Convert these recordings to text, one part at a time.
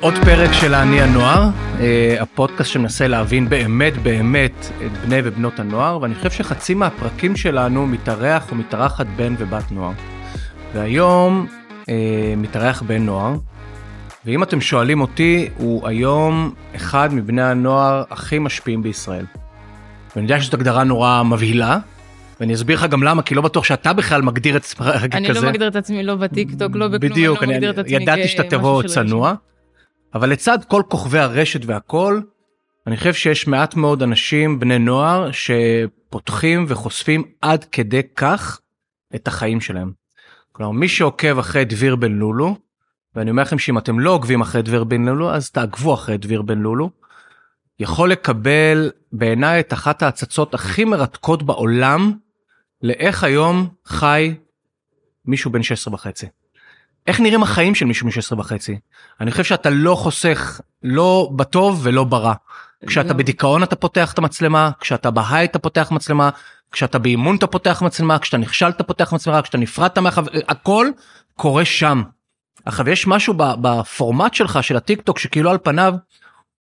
עוד פרק של אני הנוער, אה, הפודקאסט שמנסה להבין באמת באמת את בני ובנות הנוער, ואני חושב שחצי מהפרקים שלנו מתארח או מתארחת בן ובת נוער. והיום אה, מתארח בן נוער, ואם אתם שואלים אותי, הוא היום אחד מבני הנוער הכי משפיעים בישראל. ואני יודע שזאת הגדרה נורא מבהילה, ואני אסביר לך גם למה, כי לא בטוח שאתה בכלל מגדיר את עצמך כזה. אני לא מגדיר את עצמי לא בטיקטוק, לא בכלום, בדיוק, אני לא מגדיר את עצמי ידעתי שאתה תבוא כמשהו של צנוע, אבל לצד כל כוכבי הרשת והכל, אני חושב שיש מעט מאוד אנשים, בני נוער, שפותחים וחושפים עד כדי כך את החיים שלהם. כלומר, מי שעוקב אחרי דביר בן לולו, ואני אומר לכם שאם אתם לא עוקבים אחרי דביר בן לולו, אז תעקבו אחרי דביר בן לולו, יכול לקבל בעיניי את אחת ההצצות הכי מרתקות בעולם, לאיך היום חי מישהו בן 16 וחצי. איך נראים החיים של מישהו בן 16 וחצי? אני חושב שאתה לא חוסך לא בטוב ולא ברע. כשאתה לא. בדיכאון אתה פותח את המצלמה, כשאתה בהיי אתה פותח מצלמה, כשאתה באימון אתה פותח מצלמה, כשאתה נכשל אתה פותח מצלמה, כשאתה נפרדת מהחבר... הכל קורה שם. עכשיו יש משהו בפורמט שלך של הטיק טוק שכאילו על פניו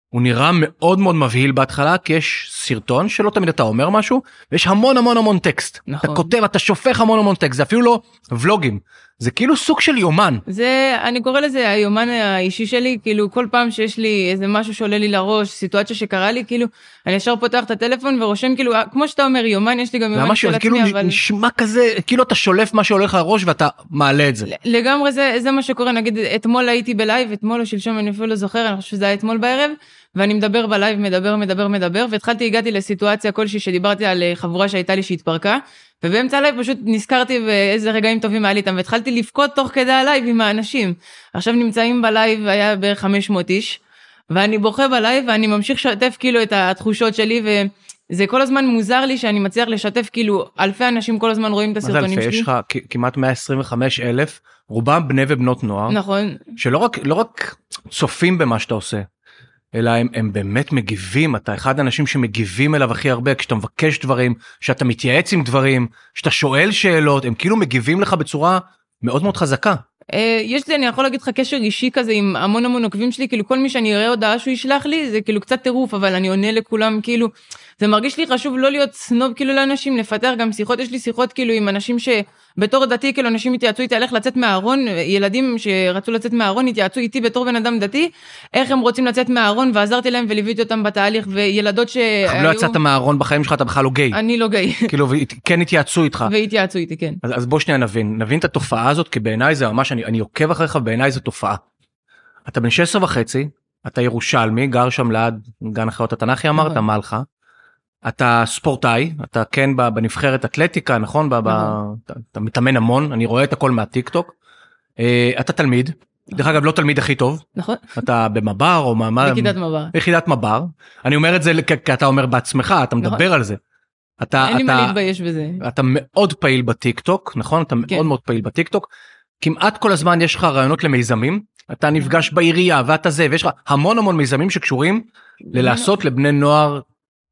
הוא נראה מאוד מאוד מבהיל בהתחלה כי יש סרטון שלא תמיד אתה אומר משהו ויש המון המון המון טקסט. נכון. אתה כותב אתה שופך המון המון טקסט זה אפילו לא ולוגים זה כאילו סוג של יומן. זה, אני קורא לזה היומן האישי שלי, כאילו כל פעם שיש לי איזה משהו שעולה לי לראש, סיטואציה שקרה לי, כאילו, אני ישר פותח את הטלפון ורושם, כאילו, כמו שאתה אומר, יומן, יש לי גם יומן של כאילו עצמי, אבל... נשמע כזה כאילו אתה שולף מה שהולך לך לראש ואתה מעלה את זה. לגמרי זה, זה מה שקורה, נגיד אתמול הייתי בלייב, אתמול או שלשום אני אפילו לא זוכר, אני חושב שזה היה אתמול בערב, ואני מדבר בלייב, מדבר, מדבר, מדבר, והתחלתי, הגעתי לסיטואציה כלשהי שדיברתי על אה, חבורה שהייתה לי שהתפרקה, ובאמצע הלייב פשוט נזכרתי באיזה רגעים טובים היה לי איתם, והתחלתי לבכות תוך כדי הלייב עם האנשים. עכשיו נמצאים בלייב, היה בערך 500 איש, ואני בוכה בלייב ואני ממשיך לשתף כאילו את התחושות שלי, וזה כל הזמן מוזר לי שאני מצליח לשתף כאילו אלפי אנשים כל הזמן רואים את הסרטונים? שלי. יש לך כמעט 125 אלף רובם בני ובנות נוער נכון, שלא רק לא רק צופים במה שאתה עושה. אלא הם, הם באמת מגיבים אתה אחד האנשים שמגיבים אליו הכי הרבה כשאתה מבקש דברים שאתה מתייעץ עם דברים שאתה שואל שאלות הם כאילו מגיבים לך בצורה מאוד מאוד חזקה. אה, יש לי, אני יכול להגיד לך קשר אישי כזה עם המון המון עוקבים שלי, כאילו כל מי שאני אראה הודעה שהוא ישלח לי, זה כאילו קצת טירוף, אבל אני עונה לכולם, כאילו, זה מרגיש לי חשוב לא להיות סנוב כאילו לאנשים, לפתח גם שיחות, יש לי שיחות כאילו עם אנשים שבתור דתי, כאילו אנשים התייעצו איתי על איך לצאת מהארון, ילדים שרצו לצאת מהארון התייעצו איתי בתור בן אדם דתי, איך הם רוצים לצאת מהארון, ועזרתי להם וליוויתי אותם בתהליך, וילדות שהיו... לא יצאת מהארון בחיים שלך אתה בכלל לא גיי אני לא גיי, כאילו כן התייעצו איתך. והתייעצו איתי, כן. אז, אז בוא שנייה נבין נבין את התופעה הזאת כי בעיניי זה ממש אני, אני עוקב אחריך ובעיניי זו תופעה. אתה בן 16 וחצי אתה ירושלמי גר שם ליד גן החיות התנ"כי אמרת נכון. אתה ספורטאי אתה כן בנבחרת אתלטיקה נכון, ב- ב- נכון. אתה, אתה מתאמן המון אני רואה את הכל מהטיק טוק. אה, אתה תלמיד דרך אגב לא תלמיד הכי טוב נכון? אתה במב"ר או מה בכיתת מב"ר. יחידת מב"ר אני אומר את זה כי אתה אומר בעצמך אתה מדבר נכון. על זה. אתה אין לי מה להתבייש בזה. אתה מאוד פעיל בטיק טוק נכון אתה כן. מאוד מאוד פעיל בטיק טוק כמעט כל הזמן יש לך רעיונות למיזמים אתה נפגש בעירייה ואתה זה ויש לך המון המון מיזמים שקשורים ללעשות לבני נוער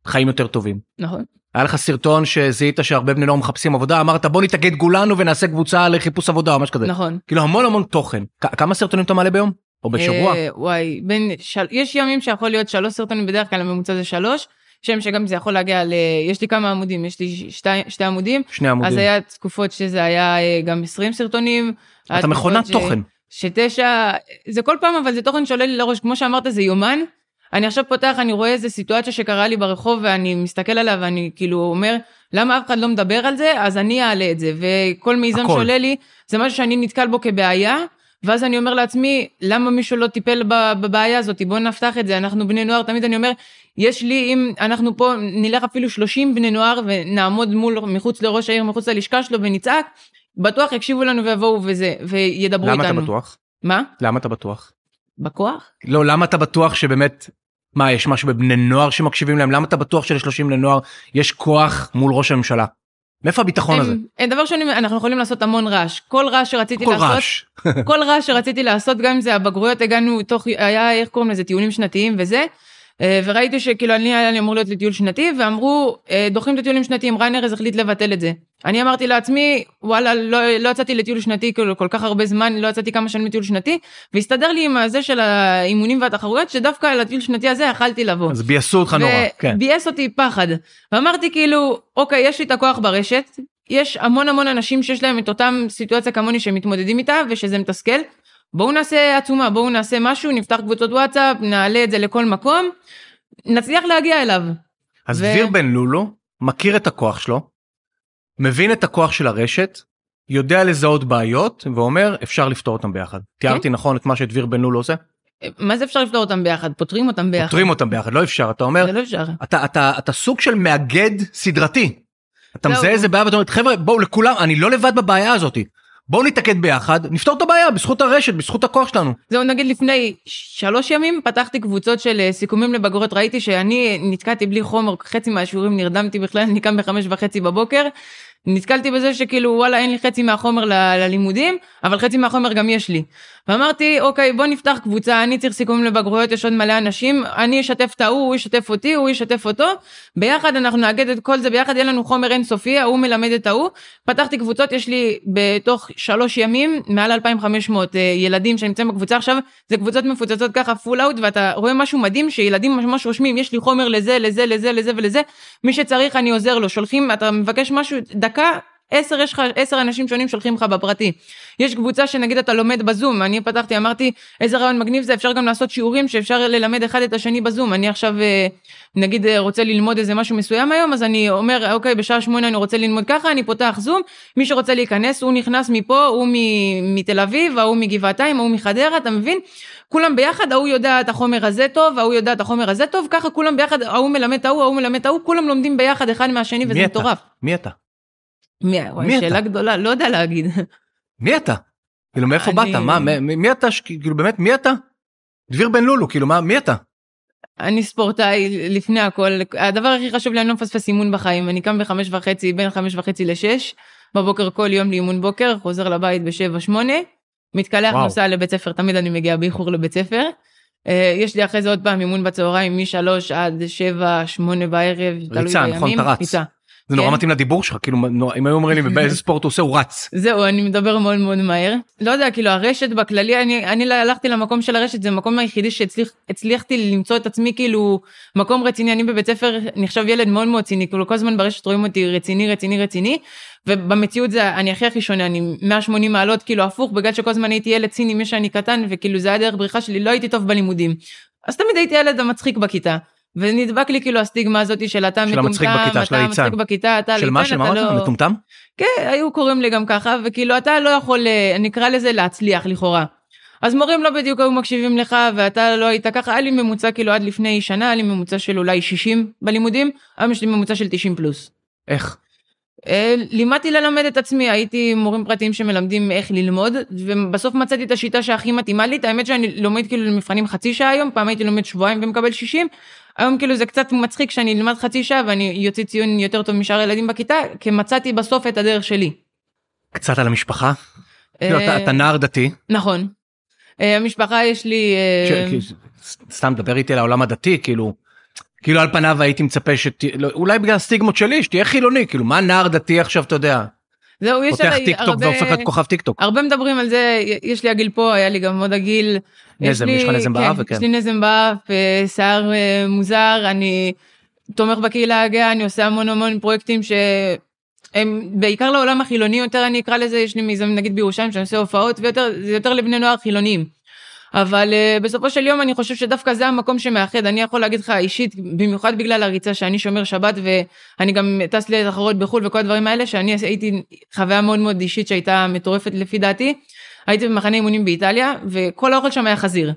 חיים יותר טובים. נכון. היה לך סרטון שזיהית שהרבה בני נוער מחפשים עבודה אמרת בוא נתאגד כולנו ונעשה קבוצה לחיפוש עבודה או משהו כזה נכון. כאילו המון המון תוכן כמה סרטונים אתה מעלה ביום או בשבוע אה, וואי, בין של... יש ימים שיכול להיות שלוש סרטונים, בדרך כלל הממוצע זה שלוש. שם שגם זה יכול להגיע ל... יש לי כמה עמודים, יש לי שתי, שתי עמודים. שני עמודים אז היה תקופות שזה היה אה, גם 20 סרטונים. אתה מכונת ש- תוכן שתשע, זה כל פעם אבל זה תוכן שעולה לי לראש, כמו שאמרת זה יומן. אני עכשיו פותח, אני רואה איזה סיטואציה שקרה לי ברחוב ואני מסתכל עליה ואני כאילו אומר, למה אף אחד לא מדבר על זה? אז אני אעלה את זה. וכל מיזם הכל. שעולה לי, זה משהו שאני נתקל בו כבעיה, ואז אני אומר לעצמי, למה מישהו לא טיפל בבעיה הזאת? בוא נפתח את זה, אנחנו בני נוער, תמיד אני אומר, יש לי, אם אנחנו פה נלך אפילו 30 בני נוער ונעמוד מול, מחוץ לראש העיר, מחוץ ללשכה שלו ונצעק, בטוח יקשיבו לנו ויבואו וזה, וידברו למה איתנו. אתה בטוח מה? למה אתה בטוח בכוח? לא למה אתה בטוח שבאמת מה יש משהו בבני נוער שמקשיבים להם למה אתה בטוח של-30 בני נוער יש כוח מול ראש הממשלה. מאיפה הביטחון הזה? דבר שני, אנחנו יכולים לעשות המון רעש. כל רעש שרציתי כל לעשות, רעש. כל רעש שרציתי לעשות, גם אם זה הבגרויות, הגענו תוך, היה, איך קוראים לזה, טיולים שנתיים וזה. אה, וראיתי שכאילו אני היה לי אמור להיות לטיול שנתי, ואמרו, אה, דוחים את הטיולים שנתיים, רן ארז החליט לבטל את זה. אני אמרתי לעצמי, וואלה, לא, לא יצאתי לטיול שנתי כאילו כל כך הרבה זמן, לא יצאתי כמה שנים לטיול שנתי, והסתדר לי עם הזה של האימונים והתחרויות, שדווקא לטיול שנתי הזה יכלתי לבוא. אז ביאסו אותך נורא, כן. ביאס אותי פחד. ואמרתי כאילו, אוקיי, יש לי את הכוח ברשת, יש המון המון אנשים שיש להם את אותם סיטואציה כמוני שמתמודדים איתה, ושזה מתסכל. בואו נעשה עצומה, בואו נעשה משהו, נפתח קבוצות וואטסאפ, נעלה את זה לכל מקום, נצליח להגיע אליו. אז ו... דביר בן לולו מכיר את הכוח שלו, מבין את הכוח של הרשת, יודע לזהות בעיות ואומר אפשר לפתור אותם ביחד. כן? תיארתי נכון את מה שדביר בן לולו עושה? מה זה אפשר לפתור אותם ביחד? פותרים אותם ביחד. פותרים אותם ביחד, לא אפשר, אתה אומר, זה לא אפשר. אתה, אתה, אתה סוג של מאגד סדרתי. אתה מזהה איזה בעיה ואתה אומר, חבר'ה, בואו לכולם, אני לא לבד בבעיה הזאתי. בואו נתאגד ביחד, נפתור את הבעיה בזכות הרשת, בזכות הכוח שלנו. זהו, נגיד לפני שלוש ימים פתחתי קבוצות של אה, סיכומים לבגרות, ראיתי שאני נתקעתי בלי חומר, חצי מהשיעורים נרדמתי בכלל, אני קם בחמש וחצי בבוקר, נתקלתי בזה שכאילו וואלה אין לי חצי מהחומר ל- ללימודים אבל חצי מהחומר גם יש לי. ואמרתי אוקיי בוא נפתח קבוצה אני צריך סיכום לבגרויות יש עוד מלא אנשים אני אשתף את ההוא הוא ישתף אותי הוא ישתף אותו ביחד אנחנו נאגד את כל זה ביחד יהיה לנו חומר אינסופי ההוא מלמד את ההוא. פתחתי קבוצות יש לי בתוך שלוש ימים מעל 2500 אה, ילדים שנמצאים בקבוצה עכשיו זה קבוצות מפוצצות ככה פול אאוט ואתה רואה משהו מדהים שילדים ממש רושמים יש לי חומר לזה לזה לזה לזה ולזה מי שצריך אני עוזר לו שולחים אתה מבקש משהו דקה עשר, יש לך עשר אנשים שונים שולחים לך בפרטי. יש קבוצה שנגיד אתה לומד בזום, אני פתחתי, אמרתי איזה רעיון מגניב זה, אפשר גם לעשות שיעורים שאפשר ללמד אחד את השני בזום. אני עכשיו אה, נגיד אה, רוצה ללמוד איזה משהו מסוים היום, אז אני אומר אוקיי בשעה שמונה אני רוצה ללמוד ככה, אני פותח זום, מי שרוצה להיכנס הוא נכנס מפה, הוא מתל אביב, ההוא מגבעתיים, ההוא מחדרה, אתה מבין? כולם ביחד, ההוא יודע את החומר הזה טוב, ההוא יודע את החומר הזה טוב, ככה כולם ביחד, ההוא מלמד ההוא, ההוא מלמד ההוא, כולם לומדים ביחד אחד מהשני וזה מטורף. מי אתה? מי, וואי, שאלה אתה? גדולה, לא יודע להגיד. מי אתה? כאילו מאיפה אני... באת? מה, מי, מי אתה? כאילו באמת, מי אתה? דביר בן לולו, כאילו מה, מי אתה? אני ספורטאי לפני הכל, הדבר הכי חשוב לי, אני לא מפספס אימון בחיים, אני קם בחמש וחצי, בין חמש וחצי לשש, בבוקר כל יום לאימון בוקר, חוזר לבית בשבע שמונה, מתקלח, נוסע לבית ספר, תמיד אני מגיע באיחור לבית ספר. אה, יש לי אחרי זה עוד פעם אימון בצהריים משלוש עד שבע, שמונה בערב. ריצה, נכון, אתה רץ. זה נורא כן. מתאים לדיבור שלך כאילו אם היו אומרים לי באיזה ספורט הוא עושה הוא רץ. זהו אני מדבר מאוד מאוד מהר לא יודע כאילו הרשת בכללי אני אני הלכתי למקום של הרשת זה המקום היחידי שהצליחתי למצוא את עצמי כאילו מקום רציני אני בבית ספר נחשב ילד מאוד מאוד ציני כאילו כל הזמן ברשת רואים אותי רציני רציני רציני ובמציאות זה אני הכי הכי שונה אני 180 מעלות כאילו הפוך בגלל שכל הזמן הייתי ילד ציני מי שאני קטן וכאילו זה היה דרך בריחה שלי לא הייתי טוב בלימודים אז תמיד הייתי ילד המצחיק בכיתה. ונדבק לי כאילו הסטיגמה הזאת של אתה מטומטם, אתה מצחיק בכיתה, אתה ליצן, של מה, של מה לא... מטומטם? כן, היו קוראים לי גם ככה, וכאילו אתה לא יכול, אה, נקרא לזה להצליח לכאורה. אז מורים לא בדיוק היו מקשיבים לך ואתה לא היית ככה, היה לי ממוצע כאילו עד לפני שנה, היה לי ממוצע של אולי 60 בלימודים, היום יש לי ממוצע של 90 פלוס. איך? אה, לימדתי ללמד את עצמי, הייתי מורים פרטיים שמלמדים איך ללמוד, ובסוף מצאתי את השיטה שהכי מתאימה לי, את האמת שאני לומד כאילו למבחנים חצי שעה היום, פעם הייתי לומד שבועיים ומקבל 60, היום כאילו זה קצת מצחיק שאני אלמד חצי שעה ואני יוצא ציון יותר טוב משאר הילדים בכיתה, כי מצאתי בסוף את הדרך שלי. קצת על המשפחה? כאילו, אתה נער דתי. נכון. אה, המשפחה יש לי... אה, סתם דבר איתי על העולם הדתי, כאילו, כאילו על פניו הייתי מצפה שת... לא, אולי בגלל הסטיגמות שלי, שתהיה חילוני, כאילו מה נער דתי עכשיו, אתה יודע. זהו, יש פותח טיק טוק והופך להיות כוכב טיק טוק. הרבה מדברים על זה, יש לי הגיל פה, היה לי גם עוד הגיל. נזם, יש לך נזם באף? כן, יש לי נזם באף, אה, שיער אה, מוזר, אני תומך בקהילה הגאה, אני עושה המון המון פרויקטים שהם בעיקר לעולם החילוני יותר, אני אקרא לזה, יש לי מיזם נגיד בירושלים שאני עושה הופעות, ויותר, זה יותר לבני נוער חילוניים. אבל uh, בסופו של יום אני חושב שדווקא זה המקום שמאחד אני יכול להגיד לך אישית במיוחד בגלל הריצה שאני שומר שבת ואני גם טס לתחרות בחו"ל וכל הדברים האלה שאני הייתי חוויה מאוד מאוד אישית שהייתה מטורפת לפי דעתי. הייתי במחנה אימונים באיטליה וכל האוכל שם היה חזיר.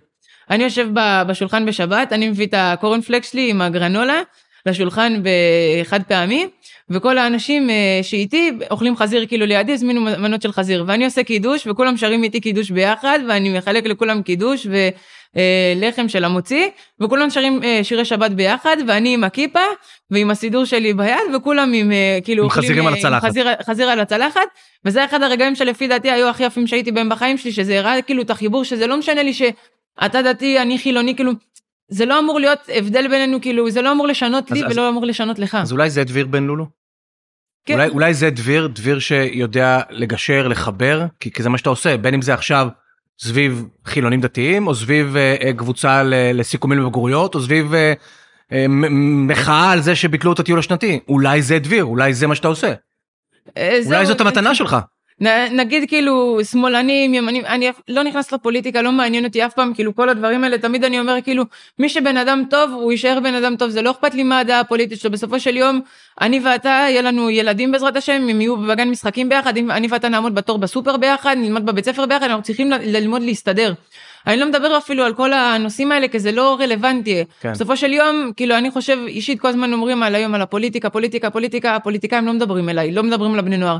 אני יושב בשולחן בשבת אני מביא את הקורנפלקס שלי עם הגרנולה לשולחן בחד פעמי וכל האנשים אה, שאיתי אוכלים חזיר כאילו לידי הזמינו מנות של חזיר. ואני עושה קידוש וכולם שרים איתי קידוש ביחד ואני מחלק לכולם קידוש ולחם אה, של המוציא וכולם שרים אה, שירי שבת ביחד ואני עם הכיפה ועם הסידור שלי ביד וכולם עם כאילו עם חזירים על הצלחת. חזיר, חזיר על הצלחת. וזה אחד הרגעים שלפי דעתי היו הכי יפים שהייתי בהם בחיים שלי שזה הראה כאילו את החיבור שזה לא משנה לי שאתה דתי אני חילוני כאילו זה לא אמור להיות הבדל בינינו כאילו זה לא אמור לשנות לי אז, ולא אז, אמור לשנות לך. אז אולי זה דביר בן לולו? כן. אולי, אולי זה דביר, דביר שיודע לגשר, לחבר, כי, כי זה מה שאתה עושה, בין אם זה עכשיו סביב חילונים דתיים, או סביב אה, אה, קבוצה ל, לסיכומים לבגרויות, או סביב אה, אה, מחאה על זה שביטלו את הטיול השנתי. אולי זה דביר, אולי זה מה שאתה עושה. אה, אולי זאת המתנה שלך. נגיד כאילו שמאלנים, ימנים, אני לא נכנס לפוליטיקה, לא מעניין אותי אף פעם, כאילו כל הדברים האלה, תמיד אני אומר כאילו, מי שבן אדם טוב, הוא יישאר בן אדם טוב, זה לא אכפת לי מה הדעה הפוליטית שלו, בסופו של יום, אני ואתה, יהיה לנו ילדים בעזרת השם, הם יהיו בגן משחקים ביחד, אני ואתה נעמוד בתור בסופר ביחד, נלמד בבית ספר ביחד, אנחנו צריכים ללמוד להסתדר. אני לא מדבר אפילו על כל הנושאים האלה, כי זה לא רלוונטי. כן. בסופו של יום, כאילו, אני חושב, אישית, כל הזמן אומרים על היום על הפוליטיקה, פוליטיקה, פוליטיקה, הפוליטיקאים לא מדברים אליי, לא מדברים לבני נוער.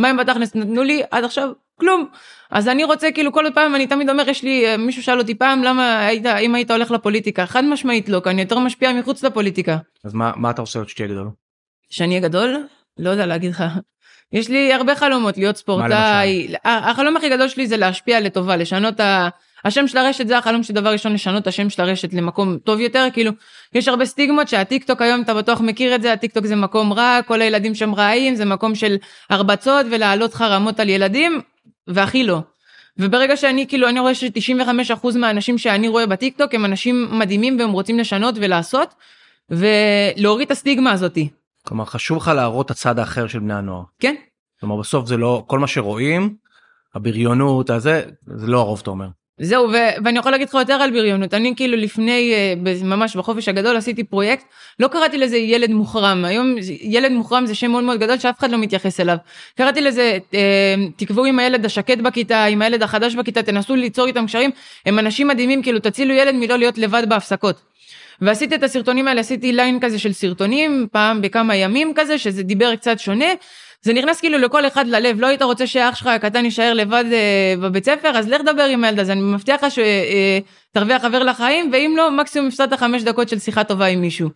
מה הם בתכלס נתנו לי עד עכשיו? כלום. אז אני רוצה כאילו כל פעם אני תמיד אומר יש לי אה, מישהו שאל אותי פעם למה היית אם היית הולך לפוליטיקה חד משמעית לא כי אני יותר משפיע מחוץ לפוליטיקה. אז מה, מה אתה עוד שתהיה גדול? שאני אהיה גדול? לא יודע להגיד לך. יש לי הרבה חלומות להיות ספורטאי. החלום הכי גדול שלי זה להשפיע לטובה לשנות ה... השם של הרשת זה החלום שלי דבר ראשון לשנות את השם של הרשת למקום טוב יותר כאילו יש הרבה סטיגמות שהטיק טוק היום אתה בטוח מכיר את זה הטיק טוק זה מקום רע כל הילדים שם רעים זה מקום של הרבצות ולהעלות חרמות על ילדים והכי לא. וברגע שאני כאילו אני רואה ש-95% מהאנשים שאני רואה בטיק טוק הם אנשים מדהימים והם רוצים לשנות ולעשות ולהוריד את הסטיגמה הזאתי. כלומר, חשוב לך להראות את הצד האחר של בני הנוער. כן כלומר, בסוף זה לא, כל מה שרואים, הבריונות, הזה, זה לא הרוב, אתה אומר. זהו, ו- ואני יכול להגיד לך יותר על בריונות. אני כאילו לפני, אה, ממש בחופש הגדול עשיתי פרויקט, לא קראתי לזה ילד מוחרם. היום ילד מוחרם זה שם מאוד מאוד גדול שאף אחד לא מתייחס אליו. קראתי לזה, אה, תקבעו עם הילד השקט בכיתה, עם הילד החדש בכיתה, תנסו ליצור איתם קשרים. הם אנשים מדהימים, כאילו תצילו ילד מלא להיות לבד בהפסקות. ועשיתי את הסרטונים האלה, עשיתי ליין כזה של סרטונים, פעם בכמה ימים כזה, שזה דיבר קצת שונה. זה נכנס כאילו לכל אחד ללב, לא היית רוצה שאח שלך הקטן יישאר לבד אה, בבית ספר, אז לך דבר עם הילד הזה, אני מבטיח לך שתרוויח חבר לחיים, ואם לא, מקסימום הפסדת חמש דקות של שיחה טובה עם מישהו.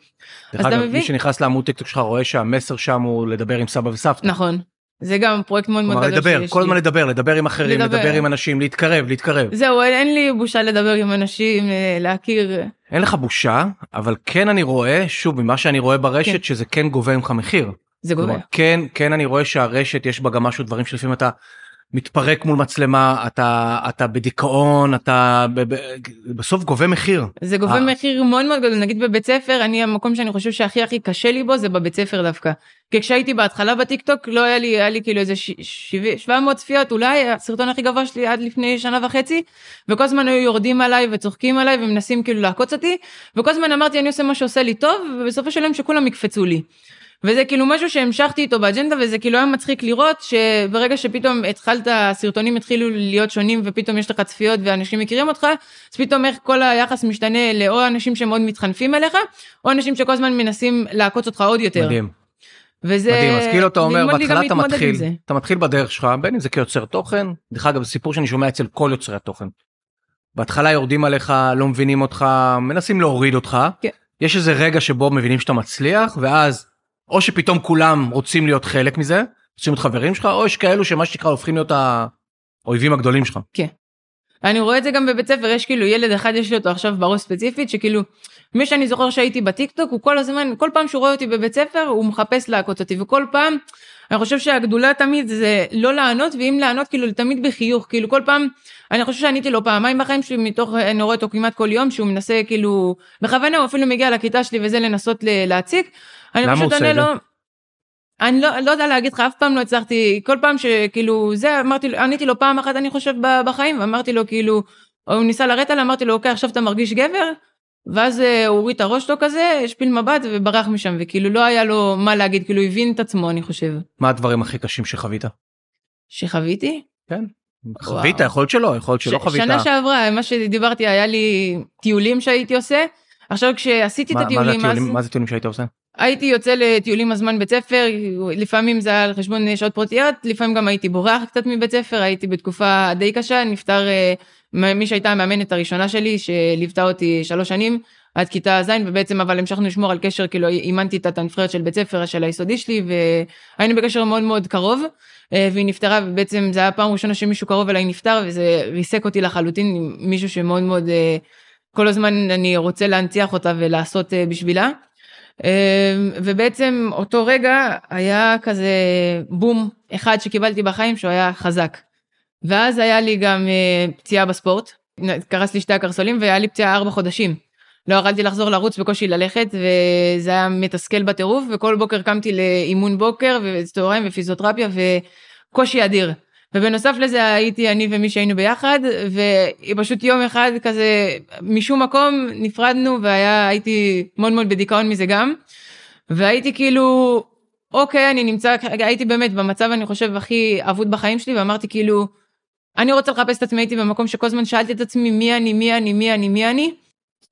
דרך אז אתה אגב, מבין? מי שנכנס לעמוד טיקטוק שלך רואה שהמסר שם הוא לדבר עם סבא וסבתא. נכון. זה גם פרויקט מאוד מאוד גדול לדבר, שיש כל. הזמן לדבר, לדבר עם אחרים, לדבר. לדבר עם אנשים, להתקרב, להתקרב. זהו, אין- אין לי בושה לדבר עם אנשים, אה, להכיר. אין לך בושה, אבל כן אני רואה, שוב, ממה שאני רואה ברשת, כן. שזה כן גובה ממך מחיר. זה. כלומר, כן, כן אני רואה שהרשת יש בה גם משהו, דברים שלפעמים אתה מתפרק מול מצלמה, אתה, אתה בדיכאון, אתה ב, ב, בסוף גובה מחיר. זה גובה אה. מחיר מאוד מאוד גדול, נגיד בבית ספר, אני המקום שאני חושב שהכי הכי קשה לי בו זה בבית ספר דווקא. כי כשהייתי בהתחלה בטיק טוק לא היה לי, היה לי כאילו איזה ש- שבע- 700 צפיות, אולי הסרטון הכי גבוה שלי עד לפני שנה וחצי, וכל הזמן היו יורדים עליי וצוחקים עליי ומנסים כאילו לעקוץ אותי, וכל הזמן אמרתי אני עושה מה שעושה לי טוב, ובסופו של יום שכולם יקפצו לי. וזה כאילו משהו שהמשכתי איתו באג'נדה וזה כאילו היה מצחיק לראות שברגע שפתאום התחלת הסרטונים התחילו להיות שונים ופתאום יש לך צפיות ואנשים מכירים אותך אז פתאום איך כל היחס משתנה לאו אנשים שמאוד מתחנפים אליך או אנשים שכל הזמן מנסים לעקוץ אותך עוד יותר. מדהים, וזה מדהים. אז כאילו אתה אומר, בהתחלה אתה מתחיל. אתה מתחיל בדרך שלך, בין אם זה כיוצר תוכן, דרך אגב, סיפור שאני שומע אצל כל יוצרי התוכן. בהתחלה יורדים עליך, לא מבינים אותך, מנסים להוריד אותך. כן. יש איזה רגע שבו מבינים שאתה מצליח, ואז או שפתאום כולם רוצים להיות חלק מזה, רוצים להיות חברים שלך, או יש כאלו שמה שנקרא הופכים להיות האויבים הגדולים שלך. אני רואה את זה גם בבית ספר יש כאילו ילד אחד יש לי אותו עכשיו בראש ספציפית שכאילו מי שאני זוכר שהייתי בטיקטוק הוא כל הזמן כל פעם שהוא רואה אותי בבית ספר הוא מחפש לעקוץ אותי וכל פעם אני חושב שהגדולה תמיד זה לא לענות ואם לענות כאילו תמיד בחיוך כאילו כל פעם אני חושב שעניתי לו פעמיים בחיים שלי מתוך אני רואה אותו כמעט כל יום שהוא מנסה כאילו בכוונה הוא אפילו מגיע לכיתה שלי וזה לנסות להציק. אני למה הוא עושה את לו. אני לא, לא יודע להגיד לך אף פעם לא הצלחתי כל פעם שכאילו זה אמרתי עניתי לו פעם אחת אני חושב ב- בחיים ואמרתי לו כאילו הוא ניסה לרדת עליי אמרתי לו אוקיי עכשיו אתה מרגיש גבר ואז אה, הוא הוריד את הראש שלו כזה השפיל מבט וברח משם וכאילו לא היה לו מה להגיד כאילו הבין את עצמו אני חושב מה הדברים הכי קשים שחווית? שחוויתי. כן. חווית, יכול להיות שלא, יכול להיות שלא ש- חווית. שנה שעברה מה שדיברתי היה לי טיולים שהייתי עושה עכשיו כשעשיתי מה- את מה זה הטיולים אז הטיולים- מה זה טיולים שהיית עושה? הייתי יוצא לטיולים הזמן בית ספר לפעמים זה היה על חשבון שעות פרטיות לפעמים גם הייתי בורח קצת מבית ספר הייתי בתקופה די קשה נפטר אה, מי שהייתה המאמנת הראשונה שלי שליוותה אותי שלוש שנים עד כיתה ז' ובעצם אבל המשכנו לשמור על קשר כאילו אימנתי את הנבחרת של בית ספר של היסודי שלי והיינו בקשר מאוד מאוד קרוב אה, והיא נפטרה ובעצם זה היה פעם ראשונה שמישהו קרוב אליי נפטר וזה ריסק אותי לחלוטין מישהו שמאוד מאוד אה, כל הזמן אני רוצה להנציח אותה ולעשות בשבילה. אה, ובעצם אותו רגע היה כזה בום אחד שקיבלתי בחיים שהוא היה חזק. ואז היה לי גם אה, פציעה בספורט, קרס לי שתי הקרסולים והיה לי פציעה ארבע חודשים. לא יכלתי לחזור לרוץ בקושי ללכת וזה היה מתסכל בטירוף וכל בוקר קמתי לאימון בוקר וצהריים ופיזיותרפיה וקושי אדיר. ובנוסף לזה הייתי אני ומי שהיינו ביחד ופשוט יום אחד כזה משום מקום נפרדנו והייתי מאוד מאוד בדיכאון מזה גם. והייתי כאילו אוקיי אני נמצא הייתי באמת במצב אני חושב הכי אבוד בחיים שלי ואמרתי כאילו אני רוצה לחפש את עצמי הייתי במקום שכל הזמן שאלתי את עצמי מי אני מי אני מי אני מי אני.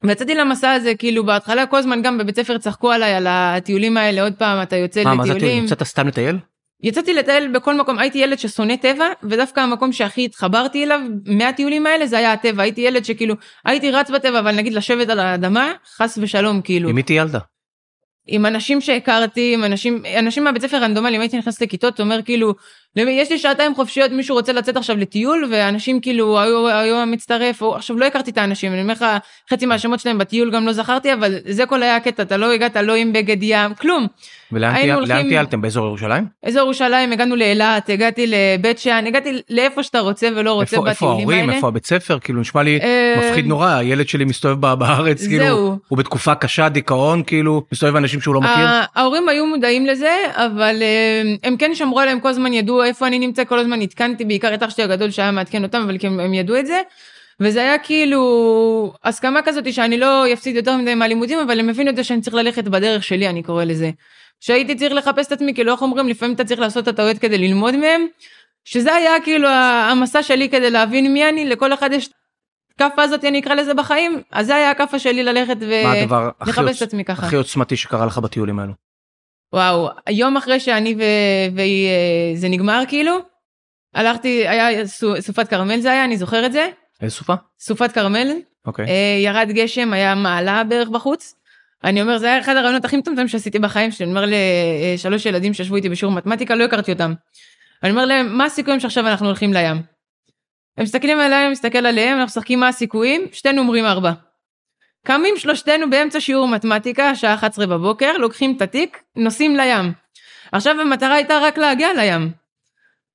ויצאתי למסע הזה כאילו בהתחלה כל הזמן גם בבית ספר צחקו עליי על הטיולים האלה עוד פעם אתה יוצא מה, מה זה לטיולים. יצאת סתם לטייל? יצאתי לטייל בכל מקום הייתי ילד ששונא טבע ודווקא המקום שהכי התחברתי אליו מהטיולים האלה זה היה הטבע הייתי ילד שכאילו הייתי רץ בטבע אבל נגיד לשבת על האדמה חס ושלום כאילו עם מי טיילת? עם אנשים שהכרתי עם אנשים אנשים מהבית ספר רנדומליים הייתי נכנסת לכיתות אומר כאילו יש לי שעתיים חופשיות מישהו רוצה לצאת עכשיו לטיול ואנשים כאילו היו היו מצטרף או עכשיו לא הכרתי את האנשים אני אומר לך חצי מהשמות שלהם בטיול גם לא זכרתי אבל זה כל היה הקטע אתה לא הגעת לא עם בגד ים כלום ולאן טיילתם? באזור ירושלים? אזור ירושלים הגענו לאילת הגעתי לבית שאן הגעתי לאיפה שאתה רוצה ולא רוצה איפה איפה ההורים? איפה הבית ספר? כאילו נשמע לי אה, מפחיד נורא הילד שלי מסתובב בארץ כאילו זהו. הוא בתקופה קשה דיכאון כאילו מסתובב אנשים שהוא לא מכיר. ההורים היו מודעים לזה אבל אה, הם כן שמרו עליהם כל הזמן ידעו איפה אני נמצא כל הזמן עדכנתי בעיקר את אח שלי הגדול שהיה מעדכן אותם אבל כן, הם ידעו את זה. וזה היה כאילו הסכמה כזאת שאני לא אפסיד יותר מדי מהלימודים אבל הם הבינו את זה שאני צריך ללכת בדרך שלי אני קורא לזה. שהייתי צריך לחפש את עצמי כאילו איך אומרים לפעמים אתה צריך לעשות את הטעויות כדי ללמוד מהם. שזה היה כאילו המסע שלי כדי להבין מי אני לכל אחד יש כאפה הזאת אני אקרא לזה בחיים אז זה היה הכאפה שלי ללכת מה הדבר ולחפש את עצמי ככה. הכי עוצמתי שקרה לך בטיולים האלו? וואו, יום אחרי שאני ו- והיא, אה, נגמר כאילו, הלכתי, היה סו- סופת כרמל זה היה, אני זוכר את זה, איזה סופה? סופת כרמל, אוקיי. אה, ירד גשם, היה מעלה בערך בחוץ. אני אומר, זה היה אחד הרעיונות הכי מטומטמים שעשיתי בחיים שלי, אני אומר לשלוש ילדים שישבו איתי בשיעור מתמטיקה, לא הכרתי אותם. אני אומר להם, מה הסיכויים שעכשיו אנחנו הולכים לים? הם מסתכלים עליי, מסתכל עליהם, אנחנו משחקים מה הסיכויים, שתינו אומרים ארבע. קמים שלושתנו באמצע שיעור מתמטיקה, שעה 11 בבוקר, לוקחים את התיק, נוסעים לים. עכשיו המטרה הייתה רק להגיע לים.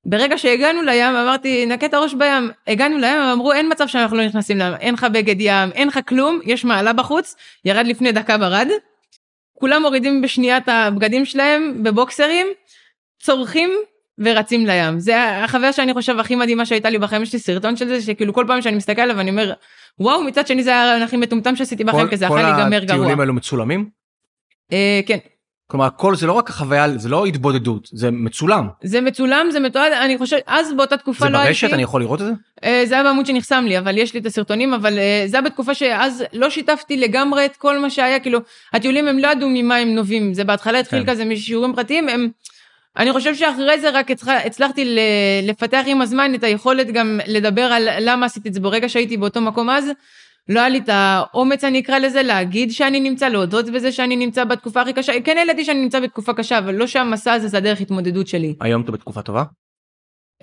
ברגע שהגענו לים, אמרתי, נקה את הראש בים. הגענו לים, הם אמרו, אין מצב שאנחנו לא נכנסים לים. אין לך בגד ים, אין לך כלום, יש מעלה בחוץ, ירד לפני דקה ברד. כולם מורידים בשנייה את הבגדים שלהם בבוקסרים, צורכים ורצים לים. זה החוויה שאני חושב הכי מדהימה שהייתה לי בחיים, יש לי סרטון של זה, שכאילו כל פעם שאני מסתכל עליו אני אומר, וואו, מצד שני זה היה הכי מטומטם שעשיתי בחיים, כל- כי זה כל יכול להיגמר גרוע. הטיולים האלו מצולמים? אה, כן, כלומר הכל זה לא רק החוויה זה לא התבודדות זה מצולם. זה מצולם, זה מתועד, אני חושבת, אז באותה תקופה זה לא הייתי... ברשת אני יכול לראות את זה? אה, זה היה בעמוד שנחסם לי, אבל יש לי את הסרטונים, אבל אה, זה היה בתקופה שאז לא שיתפתי לגמרי את כל מה שהיה, כאילו, הטיולים הם לא ידעו ממה הם נובעים, זה בהתחלה התחיל כן. כזה משיעורים פרטיים, הם... אני חושב שאחרי זה רק הצלח, הצלחתי לפתח עם הזמן את היכולת גם לדבר על למה עשיתי את זה. ברגע שהייתי באותו מקום אז, לא היה לי את האומץ אני אקרא לזה, להגיד שאני נמצא, להודות בזה שאני נמצא בתקופה הכי קשה. כן ידעתי שאני נמצא בתקופה קשה, אבל לא שהמסע הזה זה הדרך התמודדות שלי. היום אתה בתקופה טובה?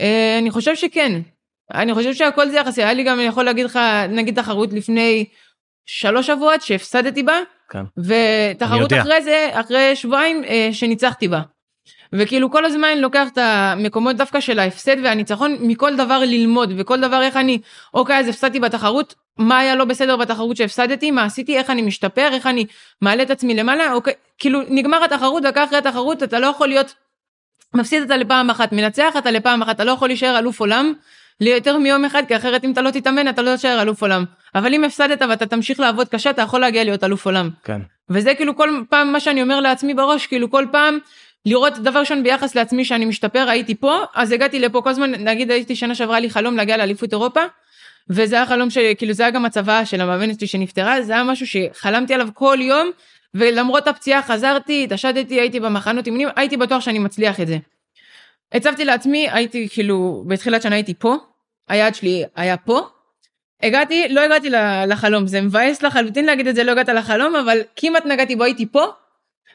אה, אני חושב שכן. אני חושב שהכל זה יחסי. היה לי גם, אני יכול להגיד לך, נגיד תחרות לפני שלוש שבועות שהפסדתי בה, כן. ותחרות. אחרי זה, אחרי שבועיים, אה, שניצחתי בה. וכאילו כל הזמן לוקח את המקומות דווקא של ההפסד והניצחון מכל דבר ללמוד וכל דבר איך אני אוקיי אז הפסדתי בתחרות מה היה לא בסדר בתחרות שהפסדתי מה עשיתי איך אני משתפר איך אני מעלה את עצמי למעלה אוקיי כאילו נגמר התחרות דקה אחרי התחרות אתה לא יכול להיות מפסיד אתה לפעם אחת מנצח אתה לפעם אחת אתה לא יכול להישאר אלוף עולם ליותר מיום אחד כי אחרת אם אתה לא תתאמן אתה לא תישאר אלוף עולם אבל אם הפסדת ואתה תמשיך לעבוד קשה אתה יכול להגיע להיות אלוף עולם כן. וזה כאילו כל פעם מה שאני אומר לעצמי בראש כאילו כל פעם לראות דבר ראשון ביחס לעצמי שאני משתפר הייתי פה אז הגעתי לפה כל הזמן נגיד הייתי שנה שעברה לי חלום להגיע לאליפות אירופה. וזה היה חלום שכאילו זה היה גם הצוואה של המאמנת שלי שנפטרה זה היה משהו שחלמתי עליו כל יום ולמרות הפציעה חזרתי התעשתתי הייתי במחנות אימונים הייתי בטוח שאני מצליח את זה. הצבתי לעצמי הייתי כאילו בתחילת שנה הייתי פה היעד שלי היה פה. הגעתי לא הגעתי לחלום זה מבאס לחלוטין להגיד את זה לא הגעת לחלום אבל כמעט נגעתי בו הייתי פה.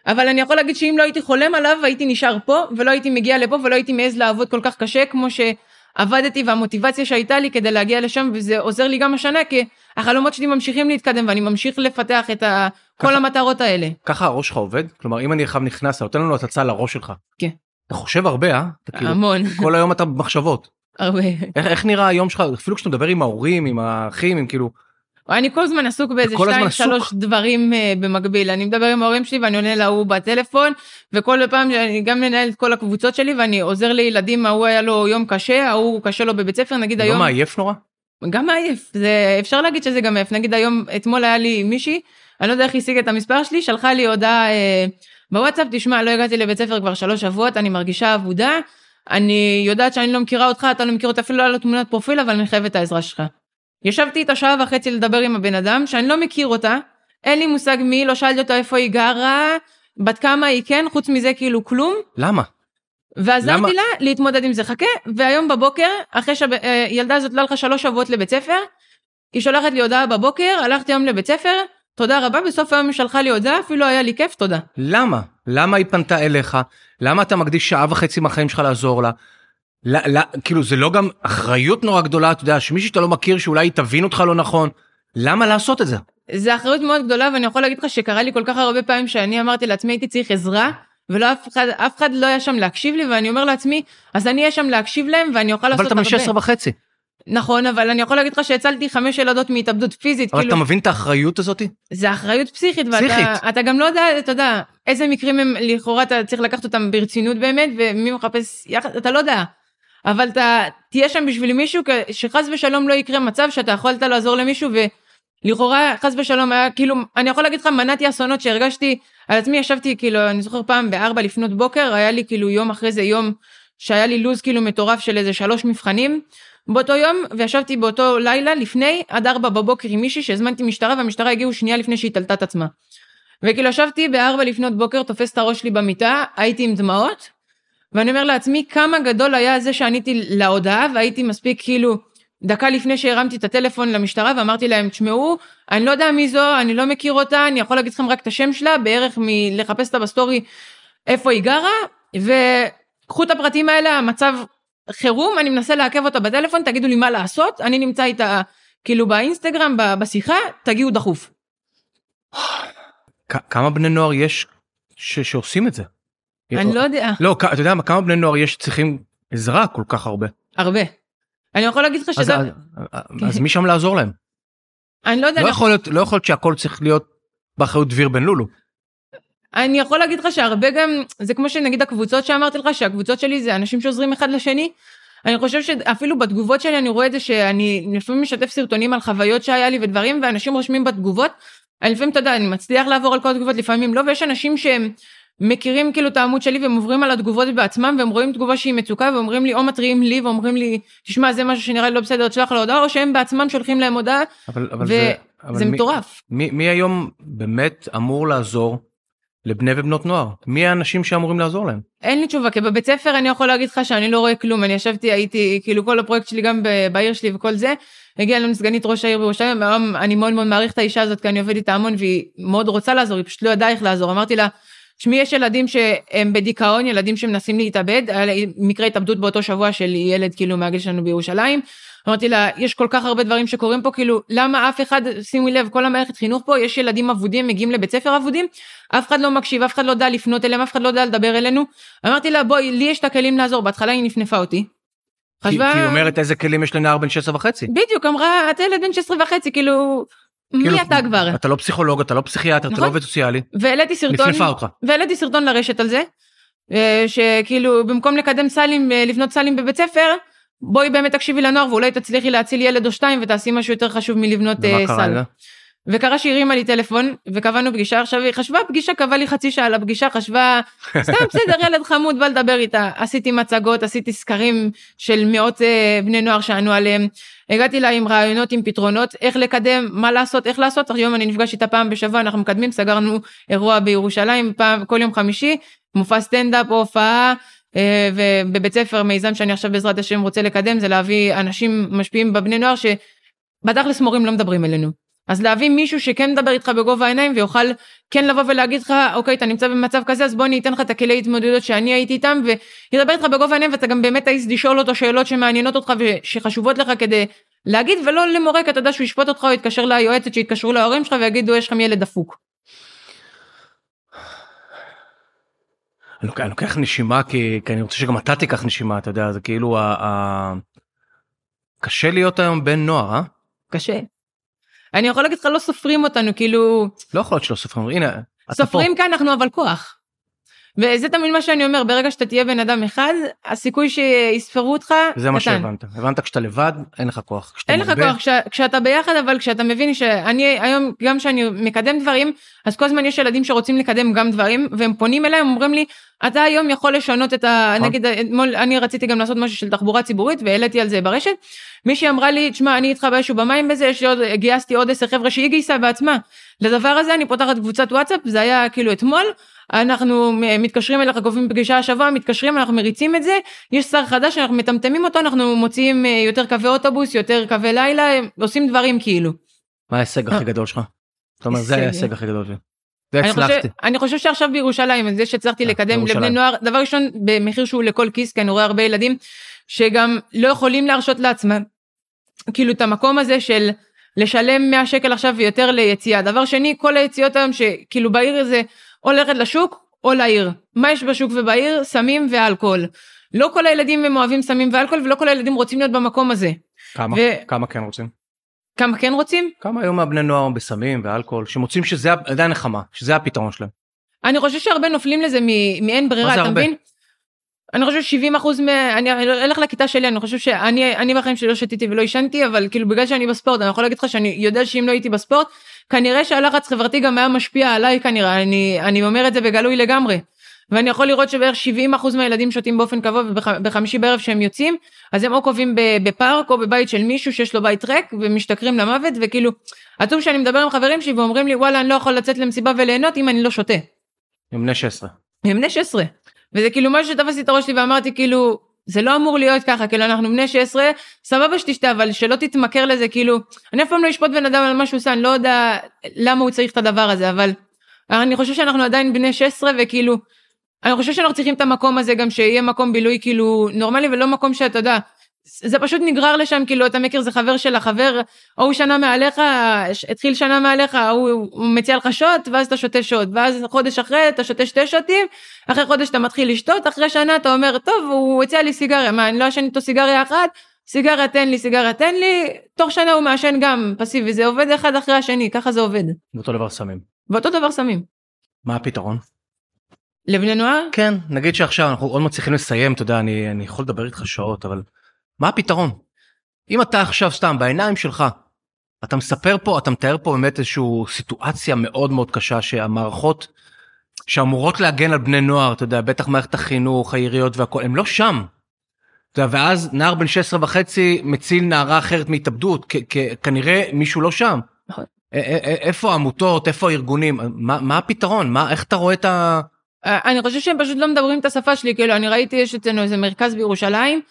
אבל אני יכול להגיד שאם לא הייתי חולם עליו הייתי נשאר פה ולא הייתי מגיע לפה ולא הייתי מעז לעבוד כל כך קשה כמו שעבדתי והמוטיבציה שהייתה לי כדי להגיע לשם וזה עוזר לי גם השנה כי החלומות שלי ממשיכים להתקדם ואני ממשיך לפתח את ה... כל ככה- המטרות האלה. ככה הראש שלך עובד? כלומר אם אני עכשיו נכנס אתה נותן לנו הצצה לראש שלך. כן. אתה חושב הרבה אה? אתה כאילו המון, כל היום אתה במחשבות. הרבה. איך, איך נראה היום שלך אפילו כשאתה מדבר עם ההורים עם האחים עם כאילו אני כל הזמן עסוק באיזה שתיים עסוק? שלוש דברים אה, במקביל אני מדבר עם ההורים שלי ואני עונה להוא בטלפון וכל פעם אני גם מנהל את כל הקבוצות שלי ואני עוזר לילדים ההוא היה לו יום קשה ההוא קשה לו בבית ספר נגיד לא היום מעייף נורא? גם מעייף זה אפשר להגיד שזה גם מעייף נגיד היום אתמול היה לי מישהי אני לא יודע איך היא השיגה את המספר שלי שלחה לי הודעה אה, בוואטסאפ תשמע לא הגעתי לבית ספר כבר שלוש שבועות אני מרגישה אבודה אני יודעת שאני לא מכירה אותך אתה לא מכיר אותי אפילו לא היה לו תמונת פרופיל אבל אני חייבת את העזרה שלך. ישבתי איתה שעה וחצי לדבר עם הבן אדם שאני לא מכיר אותה אין לי מושג מי לא שאלתי אותה איפה היא גרה בת כמה היא כן חוץ מזה כאילו כלום למה? ועזרתי למה? לה להתמודד עם זה חכה והיום בבוקר אחרי שהילדה הזאת לא הלכה שלוש שבועות לבית ספר היא שולחת לי הודעה בבוקר הלכתי היום לבית ספר תודה רבה בסוף היום היא שלחה לי הודעה אפילו היה לי כיף תודה. למה? למה היא פנתה אליך? למה אתה מקדיש שעה וחצי מהחיים שלך לעזור לה? לא, לא, כאילו זה לא גם אחריות נורא גדולה אתה יודע שמישהי שאתה לא מכיר שאולי תבין אותך לא נכון. למה לעשות את זה? זה אחריות מאוד גדולה ואני יכול להגיד לך שקרה לי כל כך הרבה פעמים שאני אמרתי לעצמי הייתי צריך עזרה ולא אף אחד אף אחד לא היה שם להקשיב לי ואני אומר לעצמי אז אני אהיה שם להקשיב להם ואני אוכל אבל לעשות אתה בן 16 הרבה. וחצי. נכון אבל אני יכול להגיד לך שהצלתי חמש ילדות מהתאבדות פיזית אבל כאילו אתה מבין את האחריות הזאתי? זה אחריות פסיכית פסיכית. ואתה אתה גם לא יודע אתה יודע איזה מקרים הם לכאורה אתה צריך לקחת אותם ברצינות באמת ומי מחפש יחד אתה לא יודע. אבל אתה תהיה שם בשביל מישהו שחס ושלום לא יקרה מצב שאתה יכולת לעזור למישהו ולכאורה חס ושלום היה כאילו אני יכול להגיד לך מנעתי אסונות שהרגשתי על עצמי ישבתי כאילו אני זוכר פעם בארבע לפנות בוקר היה לי כאילו יום אחרי זה יום שהיה לי לו"ז כאילו מטורף של איזה שלוש מבחנים באותו יום וישבתי באותו לילה לפני עד ארבע בבוקר עם מישהי שהזמנתי משטרה והמשטרה הגיעו שנייה לפני שהיא תלתה את עצמה. וכאילו ישבתי בארבע לפנות בוקר תופס את הראש שלי במיטה הייתי עם דמעות ואני אומר לעצמי כמה גדול היה זה שעניתי להודעה והייתי מספיק כאילו דקה לפני שהרמתי את הטלפון למשטרה ואמרתי להם תשמעו אני לא יודע מי זו אני לא מכיר אותה אני יכול להגיד לכם רק את השם שלה בערך מלחפש אותה בסטורי איפה היא גרה וקחו את הפרטים האלה המצב חירום אני מנסה לעכב אותה בטלפון תגידו לי מה לעשות אני נמצא איתה כאילו באינסטגרם בשיחה תגיעו דחוף. כמה בני נוער יש ש- שעושים את זה? אני לא יודע לא, אתה יודע מה, כמה בני נוער יש שצריכים עזרה כל כך הרבה. הרבה. אני יכול להגיד לך שזה אז, אז מי שם לעזור להם? אני לא יודע לא יכול להיות לא יכול להיות שהכל צריך להיות באחריות דביר בן לולו. אני יכול להגיד לך שהרבה גם זה כמו שנגיד הקבוצות שאמרתי לך שהקבוצות שלי זה אנשים שעוזרים אחד לשני. אני חושב שאפילו בתגובות שלי אני רואה את זה שאני לפעמים משתף סרטונים על חוויות שהיה לי ודברים ואנשים רושמים בתגובות. אני לפעמים אתה יודע אני מצליח לעבור על כל התגובות לפעמים לא ויש אנשים שהם מכירים כאילו את העמוד שלי והם עוברים על התגובות בעצמם והם רואים תגובה שהיא מצוקה ואומרים לי או מתריעים לי ואומרים לי תשמע זה משהו שנראה לי לא בסדר תשלח לו הודעה או שהם בעצמם שולחים להם הודעה אבל, אבל ו- זה, אבל מי, מטורף. מי, מי היום באמת אמור לעזור לבני ובנות נוער? מי האנשים שאמורים לעזור להם? אין לי תשובה, כי בבית ספר אני יכול להגיד לך שאני לא רואה כלום, אני ישבתי, הייתי, כאילו כל הפרויקט שלי גם בעיר שלי וכל זה, הגיעה לנו סגנית ראש העיר בירושלים, אני מאוד מאוד מעריך את האישה הזאת, כי אני עובד איתה המון והיא מאוד רוצה לעזור, היא פשוט לא ידעה איך לעזור, אמרתי לה, תשמעי, יש ילדים שהם בדיכאון, ילדים שמנסים להתאבד, היה מקרה התאבדות באותו שבוע של ילד כאילו מהגיל שלנו בירושלים, אמרתי לה, יש כל כך הרבה דברים שקורים פה, כאילו, למה אף אחד, שימו לב, כל המערכת חינוך פה, יש ילדים אבודים, מגיעים לבית ספר אבודים, אף אחד לא מקשיב, אף אחד לא יודע לפנות אליהם, אף אחד לא יודע לדבר אלינו. אמרתי לה, בואי, לי יש את הכלים לעזור, בהתחלה היא נפנפה אותי. כי, כי היא אומרת איזה כלים יש לנער בן 16 וחצי. בדיוק, אמרה, אתה ילד בן 16 וחצי, כאילו, כאילו, מי אתה כבר? אתה לא פסיכולוג, אתה לא פסיכיאטר, אתה נכון. לא עובד סוציאלי. והעליתי סרטון, נפנפה אותך. והעליתי סרטון לרשת על זה, אה, שכאילו, במקום לקדם סלים, אה, לבנות סלים בבית ספר, בואי באמת תקשיבי לנוער ואולי תצליחי להציל ילד או שתיים ותעשי משהו יותר חשוב מלבנות ומה אה, קרה סל. וקרה שהיא הרימה לי טלפון וקבענו פגישה עכשיו היא חשבה פגישה קבעה לי חצי שעה לפגישה חשבה סתם בסדר ילד חמוד בא לדבר איתה. עשיתי מצגות עשיתי סקרים של מאות אה, בני נוער שענו עליהם. הגעתי לה עם רעיונות עם פתרונות איך לקדם מה לעשות איך לעשות. היום אני נפגש איתה פעם בשבוע אנחנו מקדמים סגרנו אירוע בירושלים פעם כל יום חמישי מופע סטנדאפ או הופעה אה, ובבית ספר מיזם שאני עכשיו בעזרת השם רוצה לקדם זה להביא אנשים משפיעים בבני נוער שבתכלס מורים לא מדברים אלינו. אז להביא מישהו שכן מדבר איתך בגובה העיניים ויוכל כן לבוא ולהגיד לך, אוקיי, אתה נמצא במצב כזה, אז בוא אני אתן לך את הכלי התמודדות שאני הייתי איתם, וידבר איתך בגובה העיניים ואתה גם באמת תעז לשאול אותו שאלות שמעניינות אותך ושחשובות לך כדי להגיד, ולא למורק, אתה יודע שהוא ישפוט אותך או יתקשר ליועצת שיתקשרו להורים שלך ויגידו, יש לכם ילד דפוק. אני לוקח, אני לוקח נשימה כי, כי אני רוצה שגם אתה תיקח נשימה, אתה יודע, זה כאילו ה... ה... קשה להיות היום בן נוער, אה? קשה. אני יכול להגיד לך, לא סופרים אותנו, כאילו... לא יכול להיות שלא סופרים, הנה, סופרים כאן אנחנו אבל כוח. וזה תמיד מה שאני אומר, ברגע שאתה תהיה בן אדם אחד, הסיכוי שיספרו אותך פה. זה מה קטן. שהבנת. הבנת כשאתה לבד, אין לך כוח. אין לך כוח, כש, כשאתה ביחד, אבל כשאתה מבין שאני היום, גם כשאני מקדם דברים, אז כל הזמן יש ילדים שרוצים לקדם גם דברים, והם פונים אליי, אומרים לי, אתה היום יכול לשנות את ה... נכון. נגיד, אתמול אני רציתי גם לעשות משהו של תחבורה ציבורית, והעליתי על זה ברשת. מישהי אמרה לי, תשמע, אני איתך באש ובמים בזה, יש לי עוד, גייסתי עוד עשר חבר'ה שהיא גייסה בעצמה. לדבר הזה אני פותחת קבוצת וואטסאפ, זה היה כאילו אתמול, אנחנו מתקשרים אליך, קובעים פגישה השבוע, מתקשרים, אנחנו מריצים את זה, יש שר חדש, אנחנו מטמטמים אותו, אנחנו מוציאים אה, יותר קווי אוטובוס, יותר קווי לילה, עושים דברים כאילו. מה ההישג הכי גדול שלך? זאת אומרת, זה הישג. ההישג הכי גדול שלי. זה אני חושב, הצלחתי. אני חושב שעכשיו בירושלים, זה שהצלחתי אה, לקדם. לבני נוער, דבר ראשון, במחיר שהוא לכל כיס, כי אני רואה הרבה ילדים שגם לא יכולים להרשות לעצמם, כאילו את המקום הזה של לשלם 100 שקל עכשיו ויותר ליציאה. דבר שני, כל היציאות היום שכאילו בעיר זה או ללכת לשוק או לעיר. מה יש בשוק ובעיר? סמים ואלכוהול. לא כל הילדים הם אוהבים סמים ואלכוהול ולא כל הילדים רוצים להיות במקום הזה. כמה? ו- כמה כן רוצים? כמה כן רוצים? כמה היום מהבני נוער בסמים ואלכוהול שמוצאים שזה עדיין נחמה, שזה הפתרון שלהם. אני חושב שהרבה נופלים לזה מאין ברירה, אתה? מבין? אני חושב 70 אחוז מ... אני אלך לכיתה שלי, אני חושב שאני אני בחיים שלי לא שתיתי ולא עישנתי, אבל כאילו בגלל שאני בספורט, אני יכול להגיד לך שאני יודע שאם לא הייתי בספורט, כנראה שהלחץ חברתי גם היה משפיע עליי כנראה, אני, אני אומר את זה בגלוי לגמרי. ואני יכול לראות שבערך 70 אחוז מהילדים שותים באופן קבוע ובחמישי בערב שהם יוצאים, אז הם או קובעים בפארק או בבית של מישהו שיש לו בית ריק ומשתכרים למוות, וכאילו, עצוב שאני מדבר עם חברים שלי ואומרים לי וואלה אני לא יכול לצאת למסיבה וליהנות אם אני לא שותה. הם בני 16. הם בני 16. וזה כאילו משהו שתפסתי את הראש שלי ואמרתי כאילו זה לא אמור להיות ככה כאילו אנחנו בני 16 סבבה שתשתה אבל שלא תתמכר לזה כאילו אני אף פעם לא אשפוט בן אדם על מה שהוא עושה אני לא יודע למה הוא צריך את הדבר הזה אבל אני חושב שאנחנו עדיין בני 16 וכאילו אני חושב שאנחנו צריכים את המקום הזה גם שיהיה מקום בילוי כאילו נורמלי ולא מקום שאתה יודע זה פשוט נגרר לשם כאילו אתה מכיר זה חבר של החבר ההוא שנה מעליך התחיל שנה מעליך הוא, מציע לך שוט ואז אתה שותה שוט ואז חודש אחרי אתה שותה שתי שוטים אחרי חודש אתה מתחיל לשתות אחרי שנה אתה אומר טוב הוא הציע לי סיגריה. מה אני לא אשן איתו סיגריה אחת? סיגריה תן לי סיגריה תן לי. תוך שנה הוא מעשן גם פסיבי זה עובד אחד אחרי השני ככה זה עובד. ואותו דבר סמים. ואותו דבר סמים. מה הפתרון? לבני נוער? כן, נגיד שעכשיו אנחנו עוד מצליחים לסיים, אתה יודע, אני, אני יכול לדבר איתך שעות, אבל מה הפתרון? אם אתה עכשיו סתם בעיניים שלך, אתה מספר פה, אתה מתאר פה באמת איזושהי סיטואציה מאוד מאוד קשה שהמערכות שאמורות להגן על בני נוער, אתה יודע, בטח מערכת החינוך, העיריות והכל, הם לא שם. אתה יודע, ואז נער בן 16 וחצי מציל נערה אחרת מהתאבדות, כנראה מישהו לא שם. נכון. איפה העמותות, איפה הארגונים, מה, מה הפתרון, מה, איך אתה רואה את ה... אה, אני חושב שהם פשוט לא מדברים את השפה שלי כאילו אני ראיתי יש אצלנו איזה מרכז בירושלים